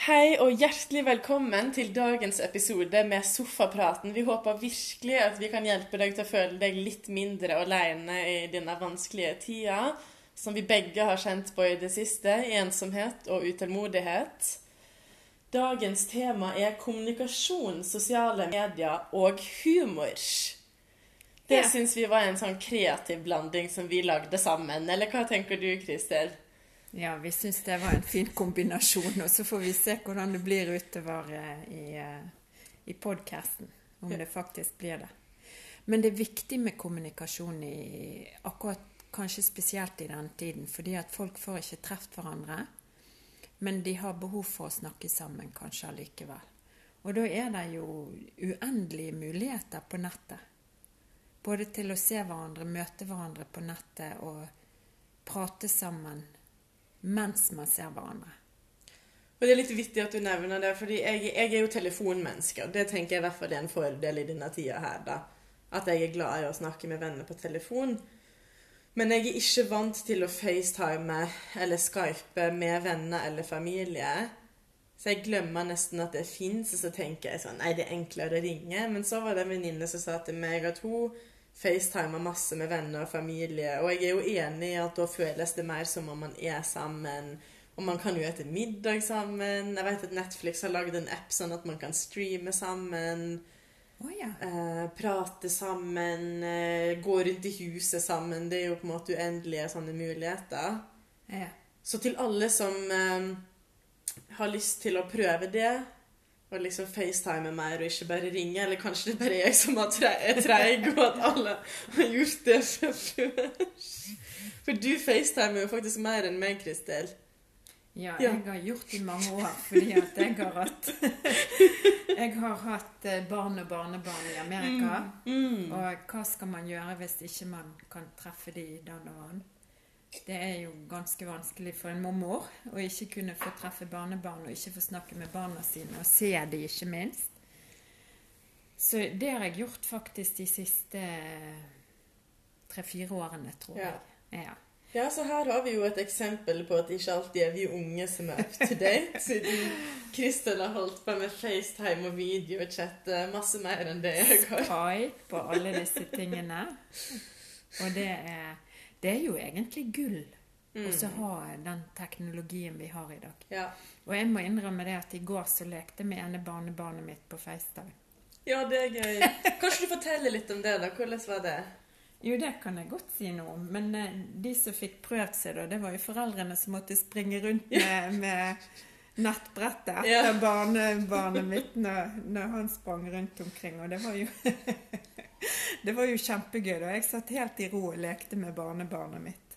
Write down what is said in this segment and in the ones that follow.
Hei og hjertelig velkommen til dagens episode med Sofapraten. Vi håper virkelig at vi kan hjelpe deg til å føle deg litt mindre alene i denne vanskelige tida, som vi begge har kjent på i det siste, ensomhet og utålmodighet. Dagens tema er kommunikasjon, sosiale medier og humor. Det Ja. syns vi var en sånn kreativ blanding som vi lagde sammen. Eller hva tenker du, Kristel? Ja, vi syns det var en fin kombinasjon, og så får vi se hvordan det blir utover eh, i, eh, i podkasten. Om det faktisk blir det. Men det er viktig med kommunikasjon i akkurat kanskje spesielt i denne tiden, fordi at folk får ikke truffet hverandre. Men de har behov for å snakke sammen kanskje allikevel. Og da er det jo uendelige muligheter på nettet. Både til å se hverandre, møte hverandre på nettet og prate sammen mens man ser hverandre. Og Det er litt vittig at du nevner det, fordi jeg, jeg er jo telefonmenneske. Og det tenker jeg i hvert fall er en fordel i denne tida her, da. At jeg er glad i å snakke med venner på telefon. Men jeg er ikke vant til å facetime eller skype med venner eller familie. Så jeg glemmer nesten at det fins, og så tenker jeg sånn Nei, det er enklere å ringe. Men så var det en venninne som sa til meg at hun facetimer masse med venner og familie. Og jeg er jo enig i at da føles det mer som om man er sammen. Og man kan jo ete middag sammen. Jeg vet at Netflix har lagd en app sånn at man kan streame sammen. Oh, ja. Eh, prate sammen. Eh, gå rundt i huset sammen. Det er jo på en måte uendelige sånne muligheter. ja. Så til alle som eh, har lyst til å prøve det, og liksom facetime mer og ikke bare ringe, eller kanskje det er bare jeg som har er treig, og at alle har gjort det fra før. For du facetimer jo faktisk mer enn meg, Kristel. Ja, Ja. jeg har gjort det i mange år fordi at jeg har hatt Jeg har hatt eh, barn og barnebarn i Amerika. Mm. Og hva skal man gjøre hvis ikke man kan treffe de den og vann? Det er jo ganske vanskelig for en mormor å ikke kunne få treffe barnebarn og ikke få snakke med barna sine og se de, ikke minst. Så det har jeg gjort faktisk de siste tre-fire årene, tror Ja. jeg. Ja. Ja, så her har vi jo et eksempel på at det ikke alltid er vi unge som er up to date, siden Kristel har holdt på med FaceTime og videochat eh, masse mer enn det jeg har. Skype på alle disse tingene. Og det er, det er jo egentlig gull å ha den teknologien vi har i dag. Ja. Og jeg må innrømme det at i går så lekte med ene barnebarnet mitt på FaceTime. ja, det er gøy. Kanskje du forteller litt om det, da? Hvordan var det? Jo, det kan jeg godt si noe om. Men eh, de som fikk prøvd seg, da, det var jo foreldrene som måtte springe rundt med, med nettbrettet Ja. etter barnebarnet mitt når, når han sprang rundt omkring. Og det var jo Det var jo kjempegøy. Og Jeg satt helt i ro og lekte med barnebarnet mitt.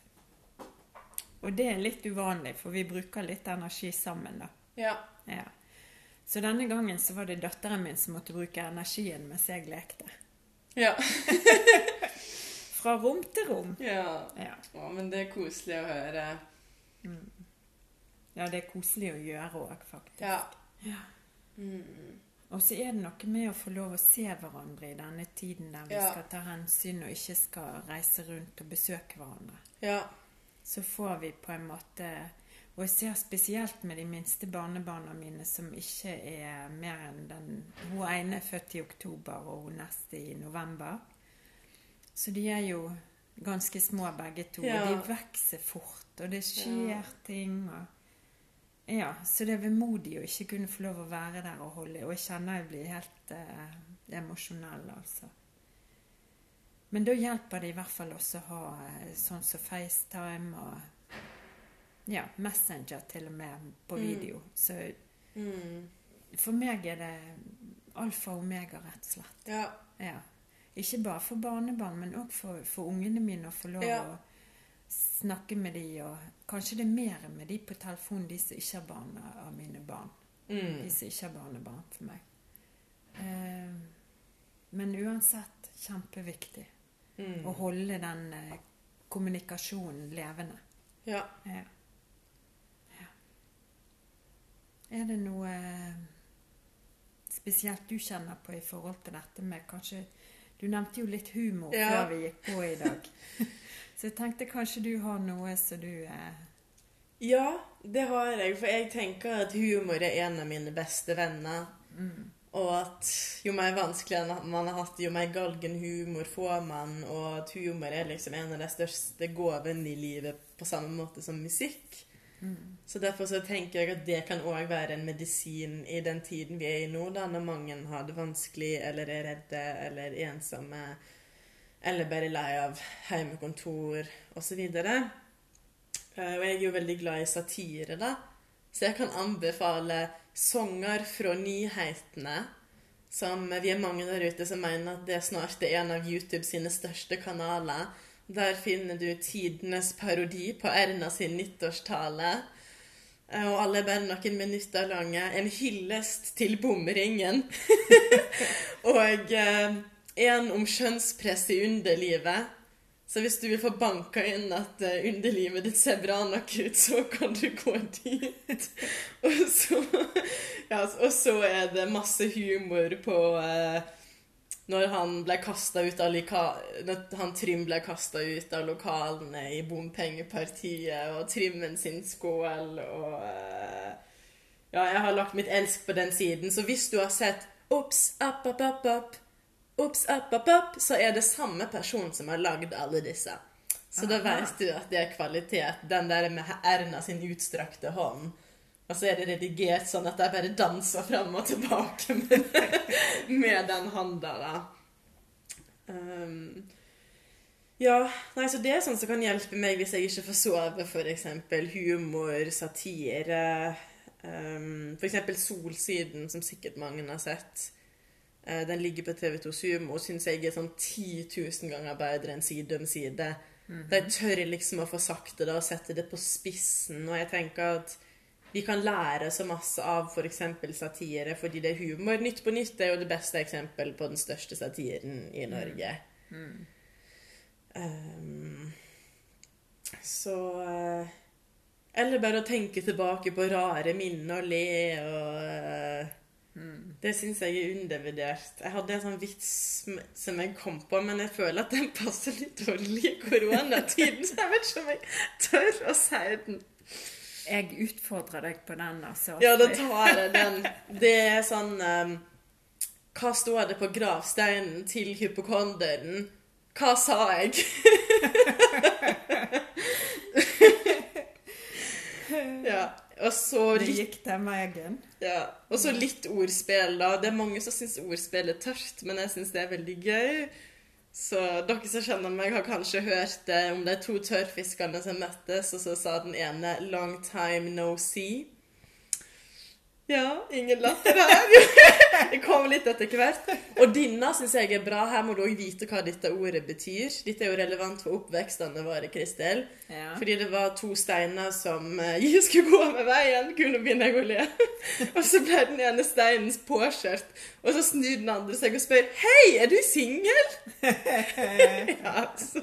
Og det er litt uvanlig, for vi bruker litt energi sammen, da. Ja. Ja. Så denne gangen så var det datteren min som måtte bruke energien mens jeg lekte. Ja. Fra rom til rom. ja. Ja. Å, men det er koselig å høre. Ja, det er koselig å gjøre òg, faktisk. Ja. Ja. Mm. Og så er det noe med å få lov å se hverandre i denne tiden der vi Ja. skal ta hensyn og ikke skal reise rundt og besøke hverandre. Ja. Så får vi på en måte Og jeg ser spesielt med de minste barnebarna mine som ikke er mer enn den Hun ene er født i oktober, og hun neste i november. Så de er jo ganske små begge to. Ja. Og de vokser fort, og det skjer ting. og ja, så det er vemodig å ikke kunne få lov å være der og holde Og jeg kjenner jeg blir helt eh, emosjonell, altså. Men da hjelper det i hvert fall også å ha eh, sånn som FaceTime og ja, Messenger til og med på Mm. video. Så Mm. for meg er det alfa og omega, rett og slett. Ja. Ja. Ikke bare for barnebarn, men òg for, for ungene mine å få lov Ja. Snakke med de, og kanskje det er mer med de på telefon, de som ikke er barn av mine barn. Mm. De som ikke er barnebarn for meg. Eh, men uansett kjempeviktig Mm. å holde den eh, kommunikasjonen levende. Ja. Ja. ja. Er det noe eh, spesielt du kjenner på i forhold til dette med kanskje Du nevnte jo litt humor Ja. før vi gikk på i dag. Så jeg tenkte kanskje du har noe som du eh, Ja, det har jeg. For jeg tenker at humor er en av mine beste venner. Og at jo mer vanskeligere man har hatt, jo mer galgen humor får man. Og at humor er liksom en av de største gåvene i livet på samme måte som musikk. Så derfor så tenker jeg at det kan òg være en medisin i den tiden vi er i nå, da, når mange har det vanskelig eller er redde eller ensomme eller bare lei av heimekontor osv. Eh, Og jeg er jo veldig glad i satire, da. Så jeg kan anbefale sanger fra nyhetene. Som vi er mange der ute som mener at det snart er en av YouTube sine største kanaler. Der finner du tidenes parodi på Erna sin nyttårstale. Eh, Og alle er bare noen minutter lange. En hyllest til bomringen. og eh, en om skjønnspress i underlivet. Så hvis du vil få banka inn at eh, underlivet ditt ser bra nok ut, så kan du gå dit. og, så, ja, og så er det masse humor på eh, når han ble kasta ut av når han Trym ble kasta ut av lokalene i bompengepartiet, og Trymmen sin skål, og eh, Ja, jeg har lagt mitt elsk på den siden, så hvis du har sett Ops, app, app, app, app, Ops, opp, opp, app, så er det samme person som har lagd alle disse. Så da vet du at det er kvalitet. Den der med Erna sin utstrakte hånd. Og så er det redigert sånn at de bare danser fram og tilbake med, med den hånda, da. Um, ja, nei, så det er sånn som kan hjelpe meg hvis jeg ikke får sove, f.eks. humor, satire. Um, f.eks. Solsiden, som sikkert mange har sett. Eh, den ligger på TV2 Sumo og syns jeg er sånn 10 000 ganger bedre enn Side om side. De tør liksom å få sagt det da, og sette det på spissen. Og jeg tenker at vi kan lære så masse av f.eks. satire fordi det er humor. Nytt på nytt er jo det beste eksempel på den største satiren i Norge. Um, så eh, Eller bare å tenke tilbake på rare minner og le og Det syns jeg er undervurdert. Jeg hadde en sånn vits som jeg kom på, men jeg føler at den passer litt dårlig i koronatiden, så jeg vet ikke om jeg tør å si den. Jeg utfordrer deg på den, altså. Ja, da tar jeg den. Det er sånn um, Hva står det på gravsteinen til hypokonderen? Hva sa jeg? ja. Så Det litt, gikk den veien. ja. og så litt ordspill, da. Det er mange som syns ordspill er tørt, men jeg syns det er veldig gøy. Så dere som kjenner meg, har kanskje hørt det om de to tørrfiskene som møttes, og så sa den ene 'long time no see'. Ja, ingen latter her. Det kommer litt etter hvert. Og denne syns jeg er bra. Her må du òg vite hva dette ordet betyr. Dette er jo relevant for oppvekstene våre, Kristel. Ja. Fordi det var to steiner som jeg skulle gå med veien. Kunne begynne å le. Og så ble den ene steinen påkjørt, og så snur den andre seg og spør Hei, er du singel? ja, altså.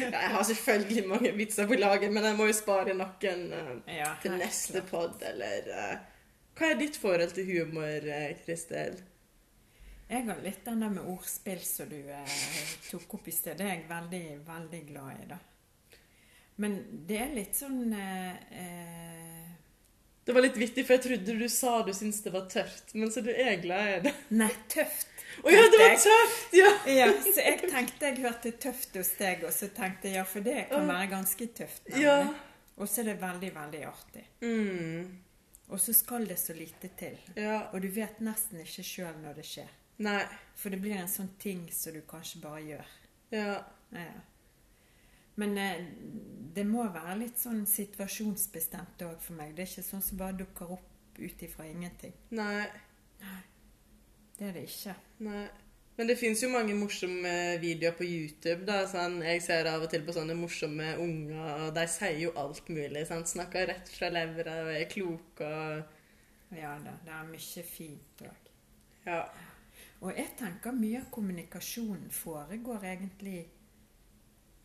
Jeg har selvfølgelig mange vitser på lager, men jeg må jo spare noen uh, Ja, til neste pod, eller eh, Hva er ditt forhold til humor, eh, Kristel? Jeg har litt den der med ordspill som du eh, tok opp i sted. Det er jeg veldig, veldig glad i, da. Men det er litt sånn eh, eh, Det var litt vittig, for jeg trodde du sa du syntes det var tøft, men så du er glad i det. Nei, tøft. Å ja, det var tøft! Ja! Ja, så jeg tenkte jeg hørte tøft hos deg, og så tenkte jeg ja, for det kan være ganske tøft. nemlig. Ja. Og så er det veldig, veldig artig. Mm, Og så skal det så lite til. ja. Og du vet nesten ikke sjøl når det skjer. Nei. For det blir en sånn ting som du kanskje bare gjør. Ja. Ja. Men eh, det må være litt sånn situasjonsbestemt òg for meg. Det er ikke sånn som bare dukker opp ut ifra ingenting. Nei. Det er det ikke. Nei. Men det fins jo mange morsomme videoer på YouTube. da, sånn, Jeg ser av og til på sånne morsomme unger, og de sier jo alt mulig. sant? Snakker rett fra levra og er kloke og Ja da, det er mye fint òg. Ja. Og jeg tenker mye av kommunikasjonen foregår egentlig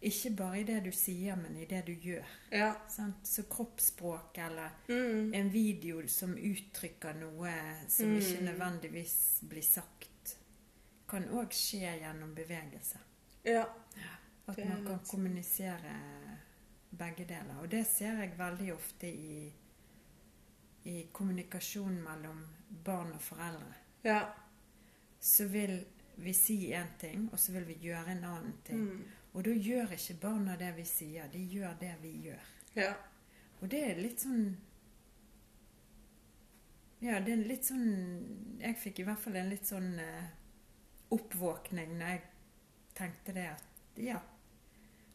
ikke bare i det du sier, men i det du gjør. Ja. Sant? Så kroppsspråk eller Mm. en video som uttrykker noe som Mm. ikke nødvendigvis blir sagt, kan òg skje gjennom bevegelse. ja. At man kan kommunisere begge deler. Og det ser jeg veldig ofte i, i kommunikasjon mellom barn og foreldre. Ja. Så vil vi si én ting, og så vil vi gjøre en annen ting. Mm. Og da gjør ikke barna det vi sier, de gjør det vi gjør. Ja. Og det er litt sånn Ja, det er litt sånn Jeg fikk i hvert fall en litt sånn eh, oppvåkning når jeg tenkte det at ja,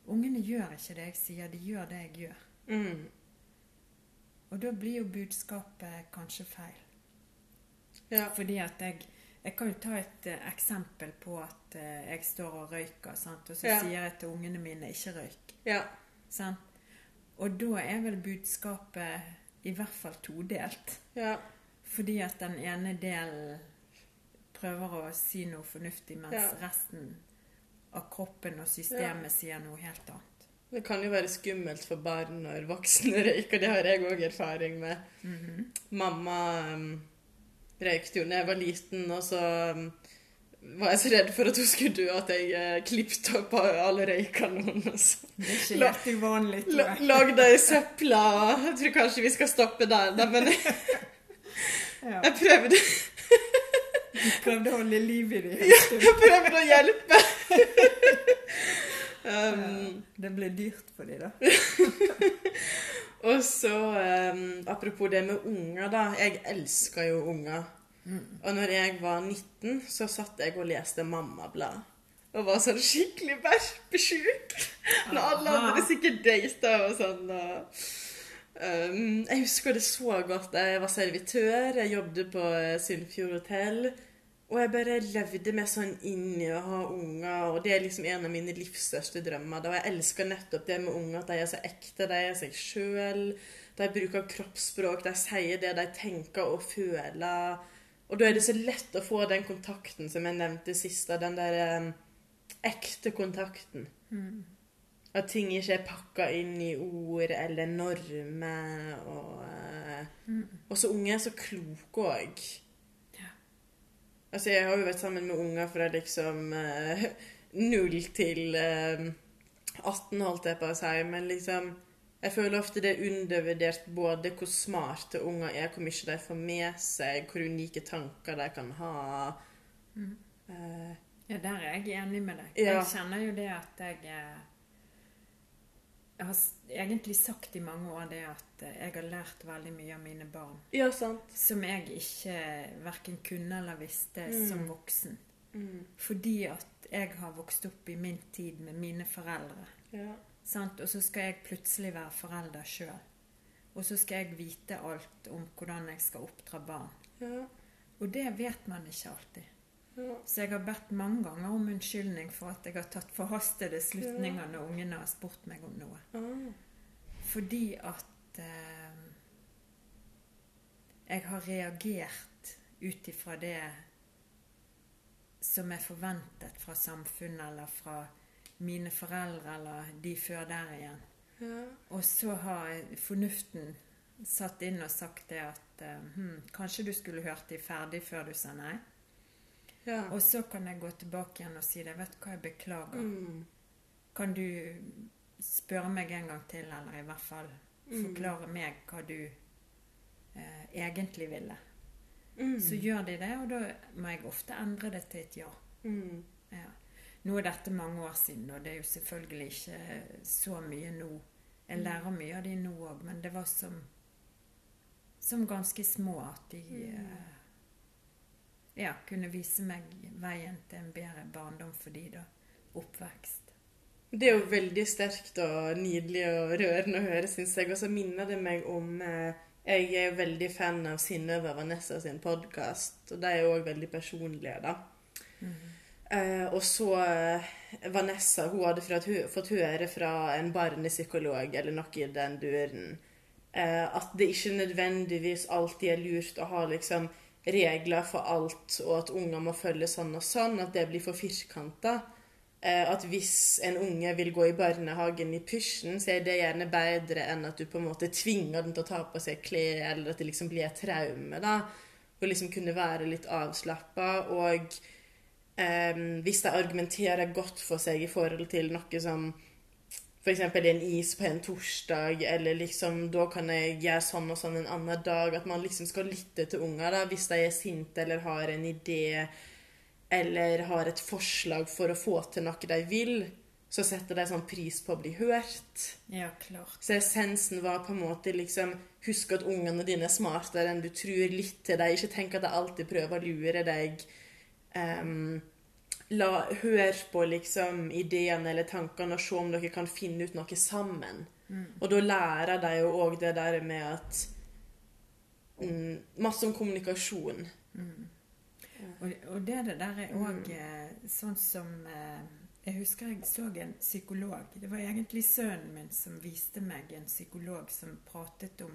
ungene gjør ikke det jeg sier, de gjør det jeg gjør. Mm. Og da blir jo budskapet kanskje feil. Ja. Fordi at jeg Jeg kan jo ta et eh, eksempel på at eh, jeg står og røyker, sant? og så Ja. sier jeg til ungene mine 'ikke røyk'. Ja. Sant? Og da er vel budskapet i hvert fall todelt. Ja. Fordi at den ene delen prøver å si noe fornuftig, mens Ja. resten av kroppen og systemet sier noe helt annet. Det kan jo være skummelt for barn når voksne røyker. Det har jeg òg erfaring med. Mhm. Mamma um, røykte jo da jeg var liten, og så um, var jeg så redd for at hun skulle dø at jeg uh, klippet opp alle røykene hennes. Det er ikke helt uvanlig. Lagde ei søpla. Jeg tror kanskje vi skal stoppe der, da, men Ja. jeg prøvde, prøvde å holde liv i dem. jeg prøvde å hjelpe. Um, Det ble dyrt for dem, da. Og så, um, apropos det med unger, da. Jeg elsker jo unger. Og når jeg var 19, så satt jeg og leste Mammablad. Og var sånn skikkelig verpesjuk. Når alle andre sikkert data og sånn. Og, um, jeg husker det så godt. Jeg var servitør, jeg jobbet på eh, Sunnfjord hotell. Og jeg bare levde meg sånn inn i å ha unger, og det er liksom en av mine livs største drømmer. Og jeg elsker nettopp det med unger, at de er så ekte, de er seg sjøl. De bruker kroppsspråk, de sier det de tenker og føler. Og da er det så lett å få den kontakten som jeg nevnte sist, den der eh, ekte kontakten. At ting ikke er pakka inn i ord eller normer. Og, eh, og så unge er så kloke òg. Altså, jeg har jo vært sammen med unger fra liksom eh, null til eh, 18, holdt jeg på å si, men liksom Jeg føler ofte det er undervurdert både hvor smarte unger er, hvor mye de får med seg, hvor unike tanker de kan ha. Eh, Ja, der er jeg enig med deg. Ja. Jeg kjenner jo det at jeg eh, Jeg har egentlig sagt i mange år det at eh, jeg har lært veldig mye av mine barn. ja, sant. Som jeg ikke verken kunne eller visste som voksen. Mm. Fordi at jeg har vokst opp i min tid med mine foreldre. Ja. Sant? Og så skal jeg plutselig være forelder sjøl. Og så skal jeg vite alt om hvordan jeg skal oppdra barn. Ja. Og det vet man ikke alltid. Så jeg har bedt mange ganger om unnskyldning for at jeg har tatt forhastede slutninger når ungene har spurt meg om noe. Ah. Fordi at eh, jeg har reagert ut ifra det som er forventet fra samfunnet eller fra mine foreldre eller de før der igjen. Ja. Og så har fornuften satt inn og sagt det at eh, hm, kanskje du skulle hørt de ferdig før du sa nei. Ja. Og så kan jeg gå tilbake igjen og si det. Vet du hva, jeg beklager. Mm. Kan du spørre meg en gang til, eller i hvert fall forklare meg hva du eh, egentlig ville? Mm. Så gjør de det, og da må jeg ofte endre det til et ja. Mm. ja. Nå er dette mange år siden, og det er jo selvfølgelig ikke så mye nå. Jeg lærer mye av de nå òg, men det var som, som ganske små at de eh, ja, kunne vise meg veien til en bedre barndom for de da. Oppvekst. Det er jo veldig sterkt og nydelig og rørende å høre, syns jeg. Og så minner det meg om eh, Jeg er veldig fan av Synnøve Vanessa sin podkast, og de er jo òg veldig personlige, da. Eh, og så eh, Vanessa hun hadde fra, fått høre fra en barnepsykolog eller noe i den duren eh, at det ikke nødvendigvis alltid er lurt å ha liksom regler for alt, og at unger må følge sånn og sånn, at det blir for firkanta. Eh, at hvis en unge vil gå i barnehagen i pysjen, så er det gjerne bedre enn at du på en måte tvinger den til å ta på seg klær, eller at det liksom blir et traume. da. Og liksom kunne være litt avslappa. Og eh, hvis de argumenterer godt for seg i forhold til noe som f.eks. en is på en torsdag, eller liksom da kan jeg gjøre sånn og sånn en annen dag. At man liksom skal lytte til unger da, hvis de er sinte eller har en idé eller har et forslag for å få til noe de vil. Så setter de sånn pris på å bli hørt. Ja, klart. Så essensen var på en måte liksom Husk at ungene dine er smartere enn du tror. Litt til deg. Ikke tenk at de alltid prøver å lure deg. Em, la, hør på liksom ideene eller tankene og se om dere kan finne ut noe sammen. Og da lærer de jo òg det der med at mm, Masse om kommunikasjon. Og, og det, det der er òg eh, sånn som eh, Jeg husker jeg så en psykolog. Det var egentlig sønnen min som viste meg en psykolog som pratet om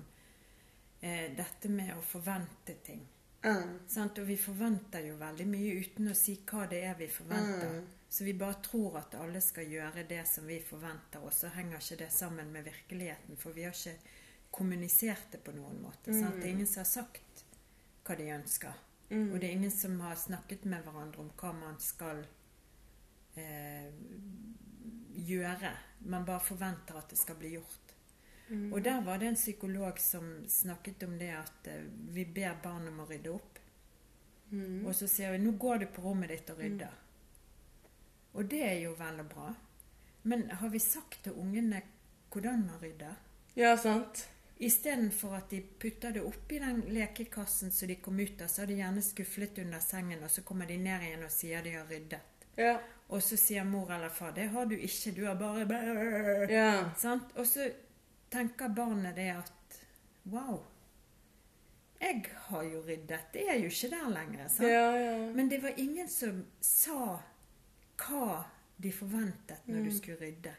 eh, dette med å forvente ting. Sant? Og vi forventer jo veldig mye uten å si hva det er vi forventer. Så vi bare tror at alle skal gjøre det som vi forventer, og så henger ikke det sammen med virkeligheten. For vi har ikke kommunisert det på noen måte. Sant? Det er ingen som har sagt hva de ønsker. Og det er ingen som har snakket med hverandre om hva man skal eh, gjøre. Man bare forventer at det skal bli gjort. Og der var det en psykolog som snakket om det at eh, vi ber barn om å rydde opp. Og så sier vi 'nå går du på rommet ditt og rydder'. Og det er jo vel og bra. Men har vi sagt til ungene hvordan man rydder? Ja, sant? Istedenfor at de putter det oppi den lekekassen som de kom ut av, så har de gjerne skuflet under sengen, og så kommer de ned igjen og sier de har ryddet. Ja. Og så sier mor eller far 'det har du ikke, du har bare bæ-». Ja. Sant? Og så tenker barnet det at Wow. Jeg har jo ryddet. Det er jo ikke der lenger. Ja, ja. Men det var ingen som sa hva de forventet når du skulle rydde,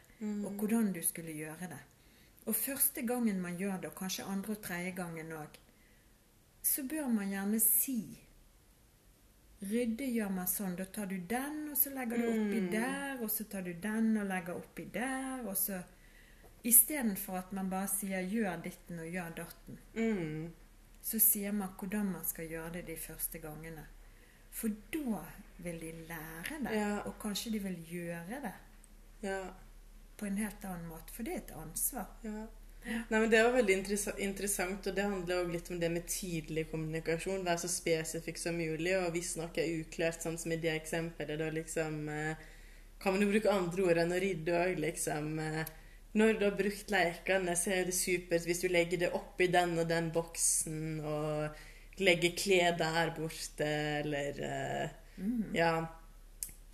og hvordan du skulle gjøre det. Og første gangen man gjør det, og kanskje andre og tredje gangen òg, så bør man gjerne si Rydde gjør man sånn. Da tar du den, og så legger du oppi der, og så tar du den og legger oppi der, og så Istedenfor at man bare sier 'gjør ditten og gjør datten', Mm. så sier man hvordan man skal gjøre det de første gangene. For da vil de lære det, Ja. og kanskje de vil gjøre det Ja. på en helt annen måte. For det er et ansvar. Ja. Nei, men Det var veldig interessant, og det handler også litt om det med tydelig kommunikasjon. Være så spesifikk som mulig, og hvis noe er uklart, sånn som i det eksempelet, da liksom eh, Kan man jo bruke andre ord enn å rydde òg, liksom. eh, Når du har brukt lekene, så er det supert hvis du legger det oppi den og den boksen, og legger klær der borte, eller mm. Ja.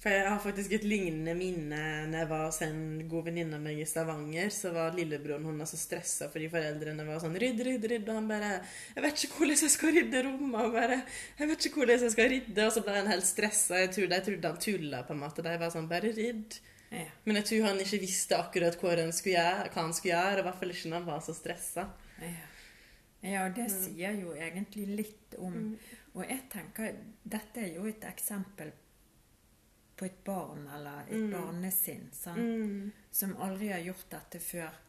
For jeg har faktisk et lignende minne når jeg var hos en god venninne av meg i Stavanger. Så var lillebroren hennes så stressa fordi foreldrene var sånn 'Rydd, rydd, rydd.' Og han bare 'Jeg vet ikke hvordan jeg skal rydde rommet.' Og bare 'Jeg vet ikke hvordan jeg skal rydde.' Og så ble han helt stressa. Jeg tror de trodde han tulla, på en måte. De var sånn 'Bare rydd'. Ja. Men jeg tror han ikke visste akkurat hva han skulle gjøre, hva han skulle gjøre. I hvert fall ikke når han var så stressa. Ja. ja, det sier jo egentlig litt om Og jeg tenker dette er jo et eksempel på et barn eller et barnesinn sant? som aldri har gjort dette før.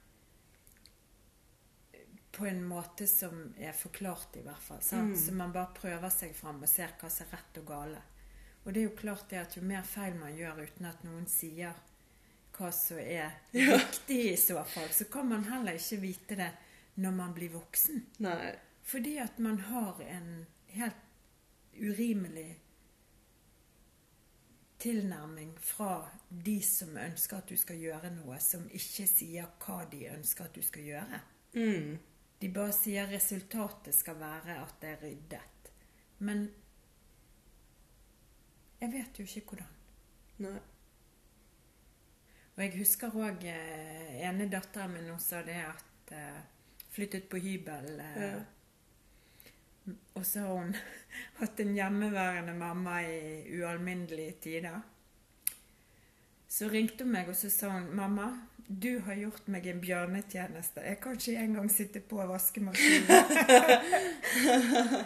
På en måte som er forklart, i hvert fall. Sant? Så man bare prøver seg fram og ser hva som er rett og gale. Og det er jo klart det at jo mer feil man gjør uten at noen sier hva som er riktig i så fall, så kan man heller ikke vite det når man blir voksen. Nei. Fordi at man har en helt urimelig tilnærming fra de som ønsker at du skal gjøre noe, som ikke sier hva de ønsker at du skal gjøre. Mm. De bare sier resultatet skal være at det er ryddet. Men jeg vet jo ikke hvordan. Nei. Og jeg husker òg eh, ene datteren min hun sa det at eh, Flyttet på hybel. Eh, Ja. Og så har hun hatt en hjemmeværende mamma i ualminnelige tider. Så ringte hun meg og så sa hun, 'Mamma, du har gjort meg en bjørnetjeneste. Jeg kan ikke engang sitte på vaskemaskinen.'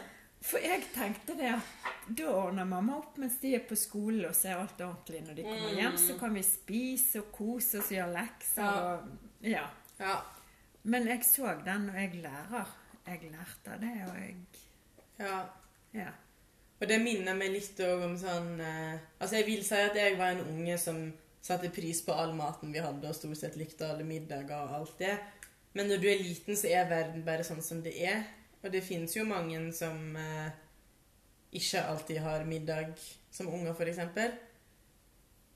For jeg tenkte det at da ordner mamma opp mens de er på skolen, og så er alt ordentlig. Når de kommer hjem, så kan vi spise og kose oss og gjøre lekser. Ja. Og, ja. Ja. Men jeg så den, og jeg lærer. Jeg lærte av det, og jeg ja. Ja. Og det minner meg litt òg om sånn eh, Altså, jeg vil si at jeg var en unge som satte pris på all maten vi hadde, og stort sett likte alle middager og alt det. Men når du er liten, så er verden bare sånn som det er. Og det fins jo mange som eh, ikke alltid har middag som unger, f.eks.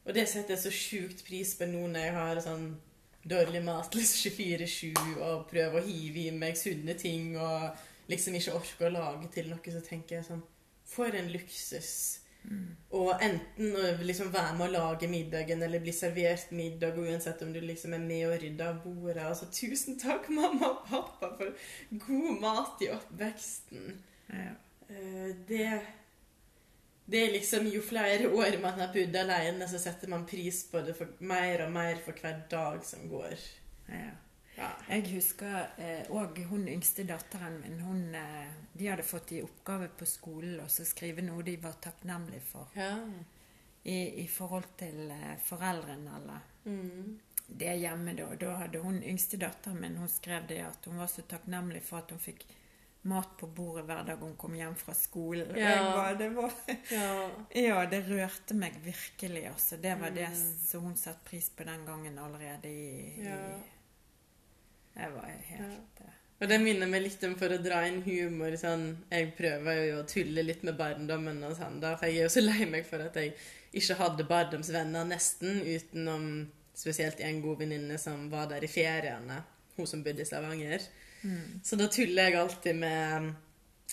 Og det setter jeg så sjukt pris på nå når jeg har sånn dårlig matlyst 24-7 og prøver å hive i meg sunne ting og liksom ikke orker å lage til noe, så tenker jeg sånn For en luksus. Mm. Og enten å liksom være med å lage middagen eller bli servert middag, uansett om du liksom er med og rydder av bordet. Altså, tusen takk, mamma og pappa, for god mat i oppveksten. Ja. Eh, Det det er liksom Jo flere år man har bodd alene, så setter man pris på det mer og mer for hver dag som går. Ja. Ja. Jeg husker òg hun yngste datteren min. Hun, eh, de hadde fått i oppgave på skolen å skrive noe de var takknemlige for ja. i, i forhold til eh, foreldrene. eller Mm. det hjemme da. Da hadde hun yngste datteren min hun skrev det at hun var så takknemlig for at hun fikk mat på bordet hver dag hun kom hjem fra skolen. Ja. Var, det var, ja. det rørte meg virkelig. Altså. Det var det Mm. som hun satte pris på den gangen allerede i, Ja. i Jeg var helt ja. Og det minner meg litt om for å dra inn humor. Sånn, jeg prøver jo å tulle litt med barndommen og sånn, da, for jeg er jo så lei meg for at jeg ikke hadde barndomsvenner nesten, utenom spesielt en god venninne som var der i feriene. Hun som bodde i Stavanger. mm. Så da tuller jeg alltid med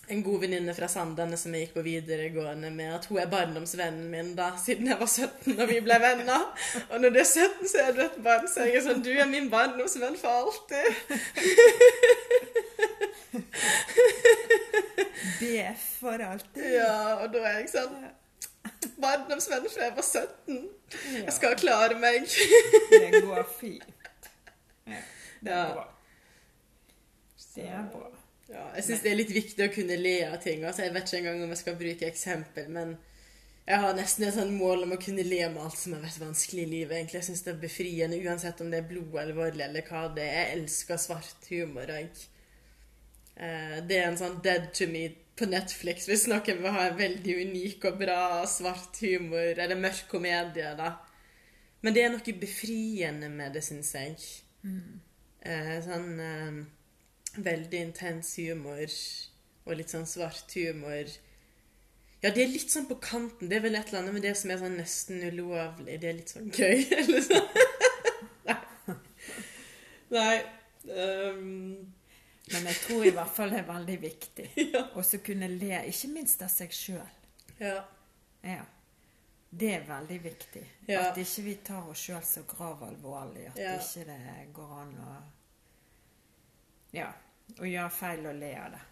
en god venninne fra Sandane som jeg gikk på videregående med, at hun er barndomsvennen min da, siden jeg var 17 og vi ble venner. Og når du er 17, så er du et barn, så jeg er sånn Du er min barndomsvenn for alltid. BF for alltid. Ja, og da er jeg sånn Barndomsvenn fra jeg var 17. Jeg skal klare meg. Det går fint. Ja, det er bra. Det er bra. Ja, jeg syns det er litt viktig å kunne le av ting. Altså, jeg vet ikke engang om jeg skal bruke eksempel, men jeg har nesten et sånn mål om å kunne le med alt som har vært vanskelig i livet. egentlig. Jeg syns det er befriende, uansett om det er blodalvorlig eller hva det er. Jeg elsker svart humor. Jeg. Eh, Det er en sånn dead to me på Netflix hvis noen vil ha en veldig unik og bra svart humor, eller mørk komedie, da. Men det er noe befriende med det, syns jeg. Mm. sånn eh, veldig intens humor og litt sånn svart humor. Ja, det er litt sånn på kanten. Det er vel et eller annet med det som er sånn nesten ulovlig. Det er litt sånn gøy, eller sånn. Nei. Nei. Um. Men jeg tror i hvert fall det er veldig viktig ja. å så kunne le, ikke minst av seg sjøl. ja. Ja. Det er veldig viktig. Ja. At ikke vi tar oss sjøl så gravalvorlig. At Ja. ikke det går an å Ja. Å gjøre feil og le av det.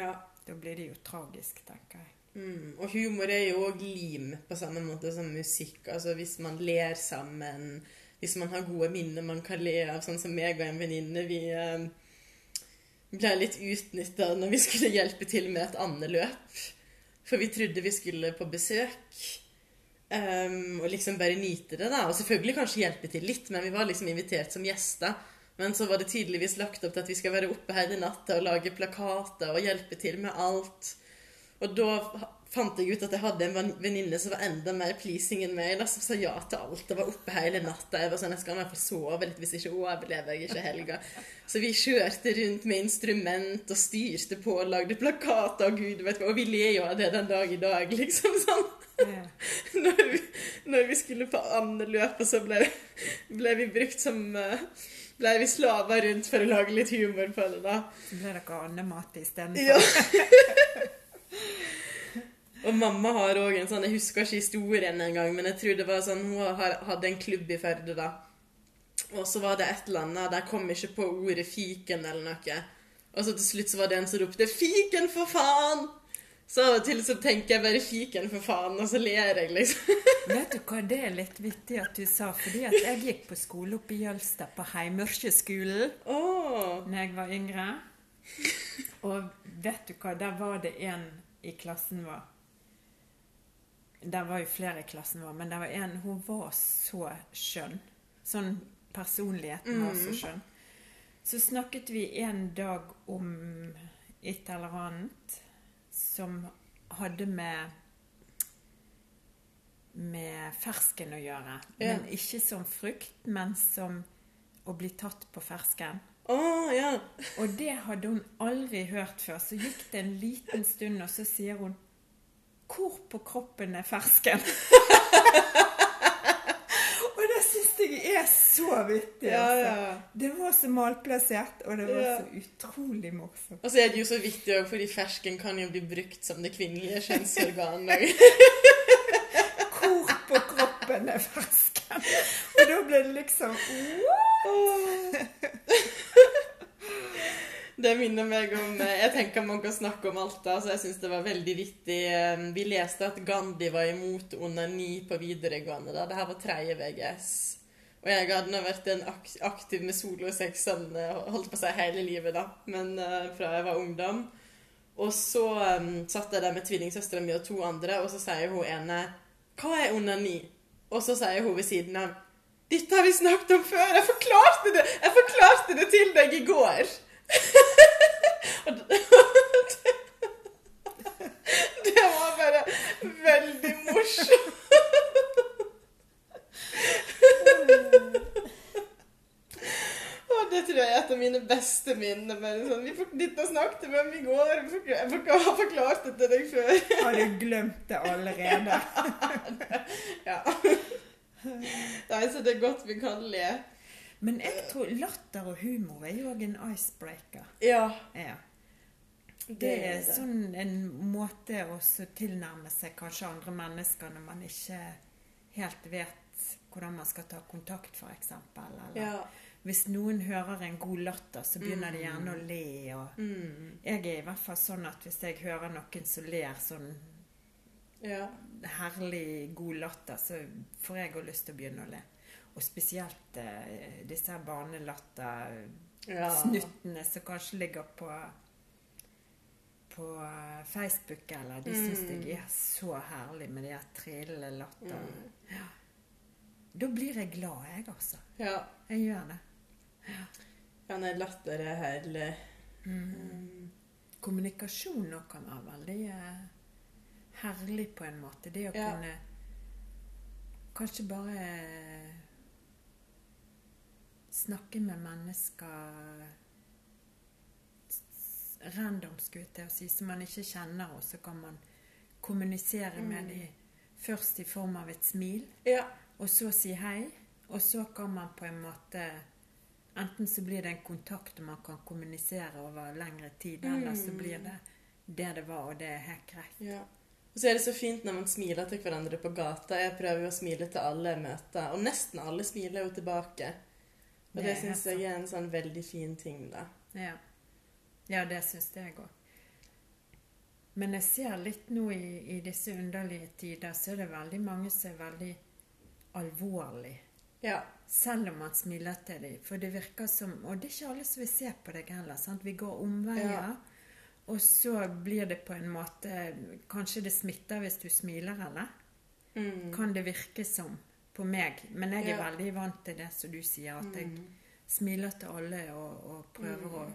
ja. Da blir det jo tragisk, tenker jeg. Mm. Og humor er jo òg lim, på samme måte som musikk. Altså hvis man ler sammen, hvis man har gode minner man kan le av, sånn som meg og en venninne. Vi eh, ble litt utnytta når vi skulle hjelpe til med et andeløp. For vi trodde vi skulle på besøk. Um, og liksom bare nyte det, da. Og selvfølgelig kanskje hjelpe til litt, men vi var liksom invitert som gjester. Men så var det tydeligvis lagt opp til at vi skal være oppe hele natta og lage plakater og hjelpe til med alt. Og da fant jeg ut at jeg hadde en venninne som var enda mer pleasing enn meg, da, som sa ja til alt og var oppe hele natta. Jeg var sånn, jeg skal i hvert fall sove litt, hvis ikke overlever jeg ikke helga. Så vi kjørte rundt med instrument og styrte på og lagde plakater og gud vet hva. Og vi ler jo av det den dag i dag, liksom sånn. Ja. Når vi, når vi skulle på andeløpet, så ble, ble vi brukt som eh, Ble vi slava rundt for å lage litt humor på det, da. Så ble dere andemat istedenfor. Ja. Og mamma har òg en sånn Jeg husker ikke historien engang, men jeg tror det var sånn hun hadde en klubb i Førde, da. Og så var det et eller annet Der kom ikke på ordet fiken eller noe. Og så til slutt så var det en som ropte 'Fiken, for faen!' Så av og til så tenker jeg bare 'fiken, for faen', og så ler jeg, liksom. Vet du hva, det er litt vittig at du sa, fordi at jeg gikk på skole oppe i Jølster, på Heimørkeskolen, Åh. når jeg var yngre. Og vet du hva, der var det en i klassen vår. Der var jo flere i klassen vår, men det var en Hun var så skjønn. Sånn personligheten var så skjønn. Så snakket vi en dag om et eller annet som hadde med med fersken å gjøre. Ja. Men ikke som frukt, men som å bli tatt på fersken. Oh, ja. Og det hadde hun aldri hørt før. Så gikk det en liten stund, og så sier hun Hvor på kroppen er fersken? og det syns jeg er så vittig. Ja, altså. Det var så malplassert, og det var Ja. så utrolig morsomt. Og så er det jo så vittig òg, fordi fersken kan jo bli brukt som det kvinnelige kjønnsorganet. Hvor på kroppen er fersken? Og da ble det liksom Det minner meg om eh, Jeg tenker man kan snakke om alt da, så jeg syns det var veldig vittig. Eh, Vi leste at Gandhi var imot onani på videregående. da. Dette var tredje VGS. Og jeg hadde nå vært en ak aktiv med solosex sånn, eh, holdt på å si hele livet, da. Men uh, fra jeg var ungdom. Og så um, satt jeg der med tvillingsøstera mi og to andre, og så sier hun ene Hva er onani? Og så sier hun ved siden av Dette har vi snakket om før! Jeg forklarte det, jeg forklarte det til deg i går! Det var bare veldig morsomt. Og det tror jeg er et av mine beste minner. Men sånn, vi dette snakket vi om i går. Jeg har forklart det til deg før. Har du glemt det allerede? Ja. Nei, så det er godt vi kan le. Men jeg tror latter og humor er jo òg en icebreaker. Ja. Ja. Det er sånn en måte å tilnærme seg kanskje andre mennesker når man ikke helt vet hvordan man skal ta kontakt, f.eks. Eller Ja. Hvis noen hører en god latter, så begynner de gjerne å le. Og Mm. jeg er i hvert fall sånn at hvis jeg hører noen som ler sånn Ja. herlig god latter, så får jeg òg lyst til å begynne å le. Og spesielt eh, disse her barnelatter-snuttene Ja. som kanskje ligger på på eh, Facebook, eller de syns Mm. jeg er så herlig med de her trillende latterne. Mm. Ja. Da blir jeg glad, jeg, altså. Ja. Jeg gjør det. Ja nei, latter er herlig. Mm. Mm. Kommunikasjon nå kan være veldig eh, herlig på en måte. Det å Ja. kunne kanskje bare eh, snakke med mennesker random, skulle jeg til å si, som man ikke kjenner, og så kan man kommunisere med Mm. dem først i form av et smil, Ja. og så si hei. Og så kan man på en måte Enten så blir det en kontakt man kan kommunisere over lengre tid, eller så Mm. blir det det det var, og det er helt greit. Ja. Og så er det så fint når man smiler til hverandre på gata. Jeg prøver jo å smile til alle jeg møter, og nesten alle smiler jo tilbake. Og Det det, syns jeg er en sånn veldig fin ting, da. Ja, ja det syns jeg òg. Men jeg ser litt nå i, i disse underlige tider, så er det veldig mange som er veldig alvorlige. Ja. Selv om man smiler til dem. For det virker som Og det er ikke alle som vil se på deg heller. sant? Vi går omveier. Ja. Og så blir det på en måte Kanskje det smitter hvis du smiler, eller? Mm. Kan det virke som på meg. Men jeg er Ja. veldig vant til det som du sier, at jeg Mm. smiler til alle og, og prøver å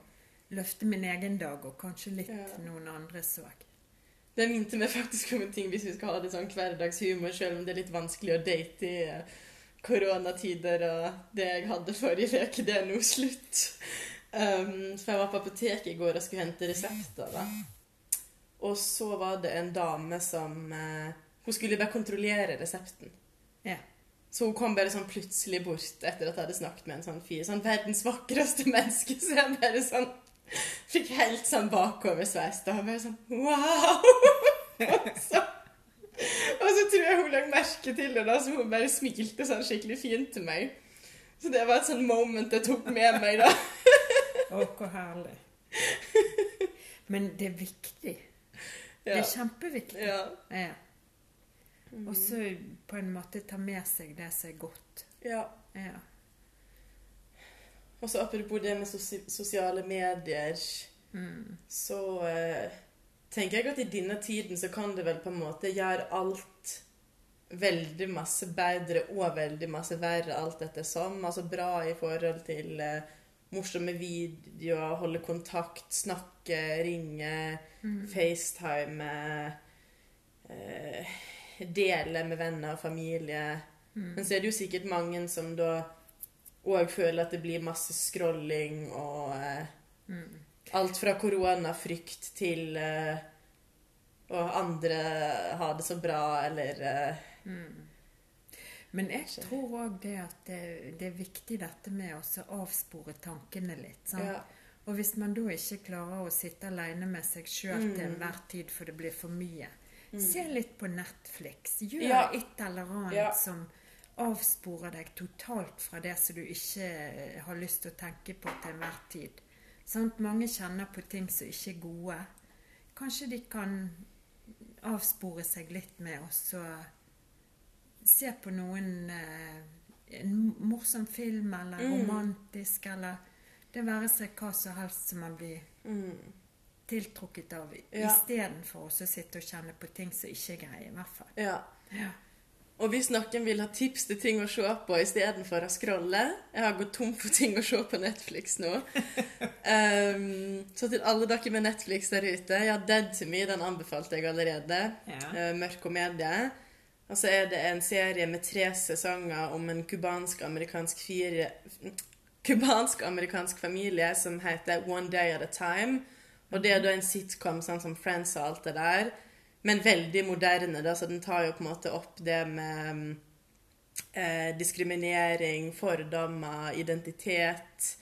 løfte min egen dag, og kanskje litt Ja. noen andres òg. Det minte meg faktisk om en ting hvis vi skal ha det sånn hverdagshumor, selv om det er litt vanskelig å date i eh, koronatider, og det jeg hadde forrige uke, det er nå slutt. Um, for jeg var på apoteket i går og skulle hente resepter, da. Og så var det en dame som uh, Hun skulle bare kontrollere resepten. Ja. Så hun kom bare sånn plutselig bort etter at jeg hadde snakket med en sånn fyr. Sånn verdens vakreste menneske. Så jeg bare sånn Fikk helt sånn bakoversveis da. Bare sånn wow! og, så, og så tror jeg hun la merke til det, da, så hun bare smilte sånn skikkelig fint til meg. Så det var et sånn moment jeg tok med meg, da. Å, hvor herlig. Men det er viktig. Det er kjempeviktig. Ja. Ja. Og så på en måte ta med seg det som er godt. ja. Ja. Og så apropos det med sosiale medier, Mm. så eh, tenker jeg at i denne tiden så kan det vel på en måte gjøre alt veldig masse bedre og veldig masse verre alt ettersom. Altså bra i forhold til eh, morsomme videoer, holde kontakt, snakke, ringe, Mm. FaceTime. Eh, dele med venner og familie. Mm. Men så er det jo sikkert mange som da òg føler at det blir masse scrolling og eh, Mm. Alt fra koronafrykt til uh, og andre ha det så bra, eller eh, Men jeg tror òg det at det, det er viktig dette med å avspore tankene litt. Ja. Og hvis man da ikke klarer å sitte alene med seg sjøl til enhver tid for det blir for mye, se litt på Netflix. Gjør Ja. et eller annet Ja. som avsporer deg totalt fra det som du ikke eh, har lyst til å tenke på til enhver tid. Sant? Mange kjenner på ting som ikke er gode. Kanskje de kan avspore seg litt med å se på noen eh, En morsom film eller Mm. romantisk eller Det være seg hva som helst som man blir mm. tiltrukket av, Ja. istedenfor å sitte og kjenne på ting som ikke er greie, i hvert fall. ja. Ja. Og hvis noen vil ha tips til ting å se på istedenfor å scrolle Jeg har gått tom for ting å se på Netflix nå. Um, så til alle dere med Netflix der ute Ja, Dead to Me den anbefalte jeg allerede. Ja. Uh, mørk komedie. Og så er det en serie med tre sesonger om en cubansk-amerikansk fire Cubansk-amerikansk familie som heter One Day at a Time. Og det er da en sitcom sånn som Friends og alt det der. Men veldig moderne, da, så den tar jo på en måte opp det med eh, diskriminering, fordommer, identitet.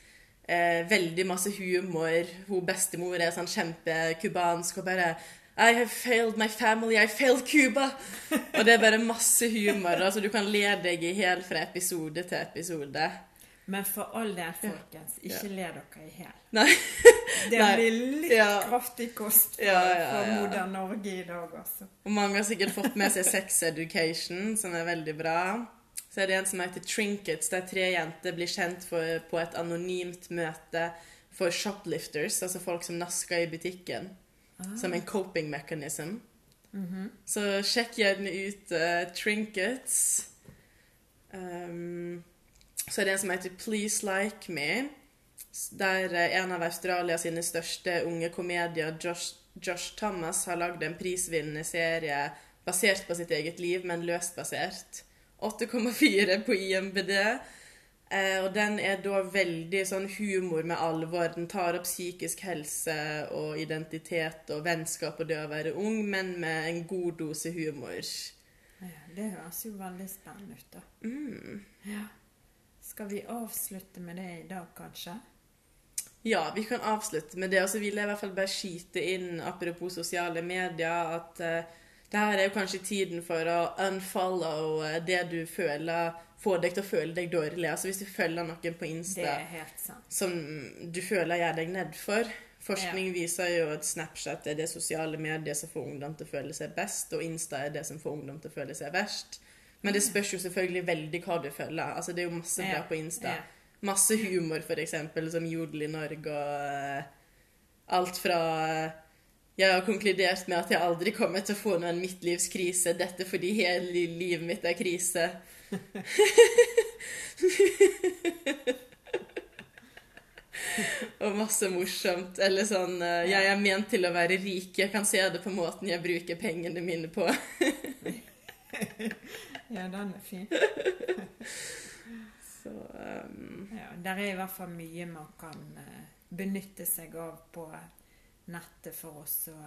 Eh, veldig masse humor. Hun bestemor er sånn kjempekubansk og bare I have failed my family, I failed Cuba! Og det er bare masse humor. Altså du kan le deg i hjel fra episode til episode. Men for all del, folkens, ikke le dere i hjel. Det blir litt Ja. kraftig kost for, Ja, ja, for ja. moder Norge i dag, altså. Og mange har sikkert fått med seg Sex Education, som er veldig bra. Så er det en som heter Trinkets, der tre jenter blir kjent for, på et anonymt møte for shoplifters, altså folk som nasker i butikken, som en coping mechanism. Så sjekk gjerne ut uh, Trinkets. Um, så er det en som heter Please Like Me, der eh, en av Australia sine største unge komedier, Josh, Josh Thomas, har lagd en prisvinnende serie basert på sitt eget liv, men løst basert. 8,4 på IMBD. Eh, og den er da veldig sånn humor med alvor. Den tar opp psykisk helse og identitet og vennskap og det å være ung, men med en god dose humor. Ja, det høres jo veldig spennende ut, da. Mm. Ja. Skal vi avslutte med det i dag, kanskje? Ja, vi kan avslutte med det. Og så vil jeg i hvert fall bare skyte inn, apropos sosiale medier, at eh, det her er jo kanskje tiden for å unfollow eh, det du føler får deg til å føle deg dårlig. Altså hvis du følger noen på Det Insta helt sant. som du føler gjør deg nedfor. Forskning viser jo at Snapchat er det sosiale mediet som får ungdom til å føle seg best, og Insta er det som får ungdom til å føle seg verst. Men det spørs jo selvfølgelig veldig hva du følger. Altså Det er jo masse bra Ja, på Insta. ja. Masse humor, eksempel, som Jodel i Norge og eh, alt fra Jeg har konkludert med at jeg aldri kommer til å få noen midtlivskrise. Dette fordi hele livet mitt er krise. og masse morsomt. Eller sånn eh, Jeg er ment til å være rik. Jeg kan se det på måten jeg bruker pengene mine på. Ja, den er fin. Så um, Ja, der er i hvert fall mye man kan eh, benytte seg av på nettet for oss å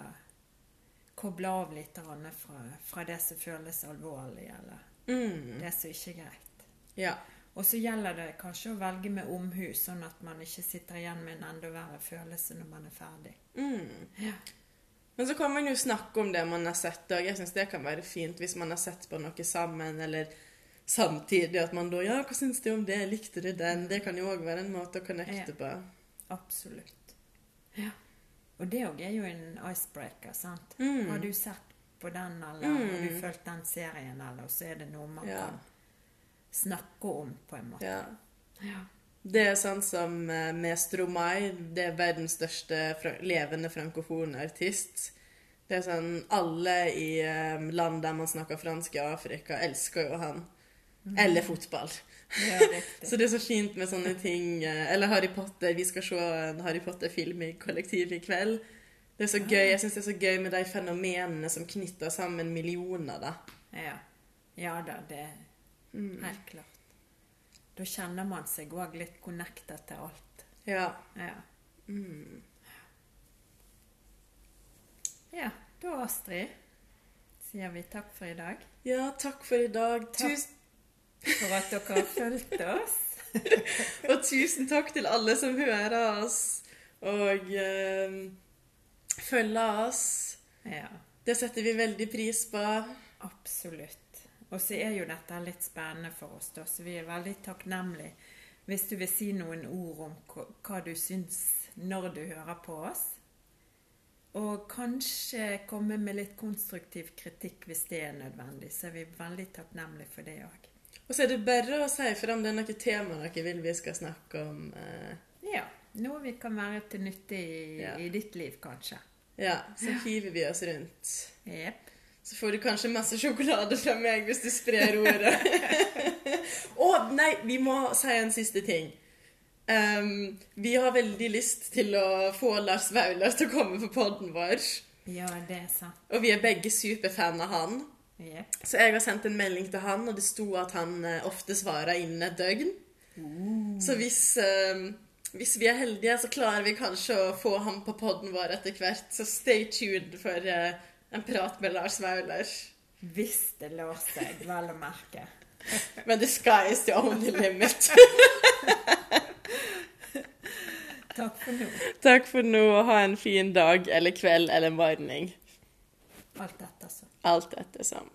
koble av litt fra, fra det som føles alvorlig, eller mm, det som ikke er greit. Ja. Og så gjelder det kanskje å velge med omhu, sånn at man ikke sitter igjen med en enda verre følelse når man er ferdig. Mm. Ja. Men så kan man jo snakke om det man har sett, og jeg syns det kan være fint hvis man har sett på noe sammen, eller samtidig at man da Ja, hva syns du om det? Likte du den? Det kan jo òg være en måte å connecte Ja. på. Absolutt. Ja. Og det òg er jo en icebreaker, sant. Mm. Har du sett på den, eller har du Mm. fulgt den serien, eller så er det noe man Ja. kan snakke om, på en måte. Ja. Ja. Det er sånn som eh, med Stromae. Det er verdens største levende frankofone artist. Det er sånn Alle i eh, land der man snakker fransk i Afrika, elsker jo han. Eller fotball. Ja. Så det er så fint med sånne ting. eh, Eller Harry Potter. Vi skal se en Harry Potter-film i kollektivet i kveld. Det er så gøy. Jeg syns det er så gøy med de fenomenene som knytter sammen millioner, da. Ja. Ja da, det er Mm. helt klart. Da kjenner man seg òg litt connected til alt. Ja. Ja. Mm. ja. Da, Astrid, sier vi takk for i dag. ja, takk for i dag. Takk. Tusen, For at dere har fulgt oss. og tusen takk til alle som hører oss og eh, følger oss. Ja, Det setter vi veldig pris på. absolutt. Og så er jo dette litt spennende for oss, da, så vi er veldig takknemlige hvis du vil si noen ord om hva- du syns når du hører på oss. Og kanskje komme med litt konstruktiv kritikk hvis det er nødvendig. Så er vi veldig takknemlige for det òg. Og så er det bare å si fra om det er noe tema dere vil vi skal snakke om. eh, Ja. Noe vi kan være til nytte i, Ja. i ditt liv, kanskje. Ja, så hiver vi oss rundt. Yep. Så får du kanskje masse sjokolade fra meg hvis du sprer ordet. Å, nei, vi må si en siste ting. Um, vi har veldig lyst til å få Lars Vaular til å komme på podden vår. Ja, det er sant. Og vi er begge superfan av han. Jepp. Så jeg har sendt en melding til han, og det sto at han eh, ofte svarer innen et døgn. Så hvis, ehm, hvis vi er heldige, så klarer vi kanskje å få ham på podden vår etter hvert. Så stay tuned for uh, en prat med Lars Vaular. Hvis det lår seg, vel å merke. Men the sky is the only limit. Takk for nå. Takk for nå, og ha en fin dag eller kveld eller morgen. Alt dette. Alt ettersom.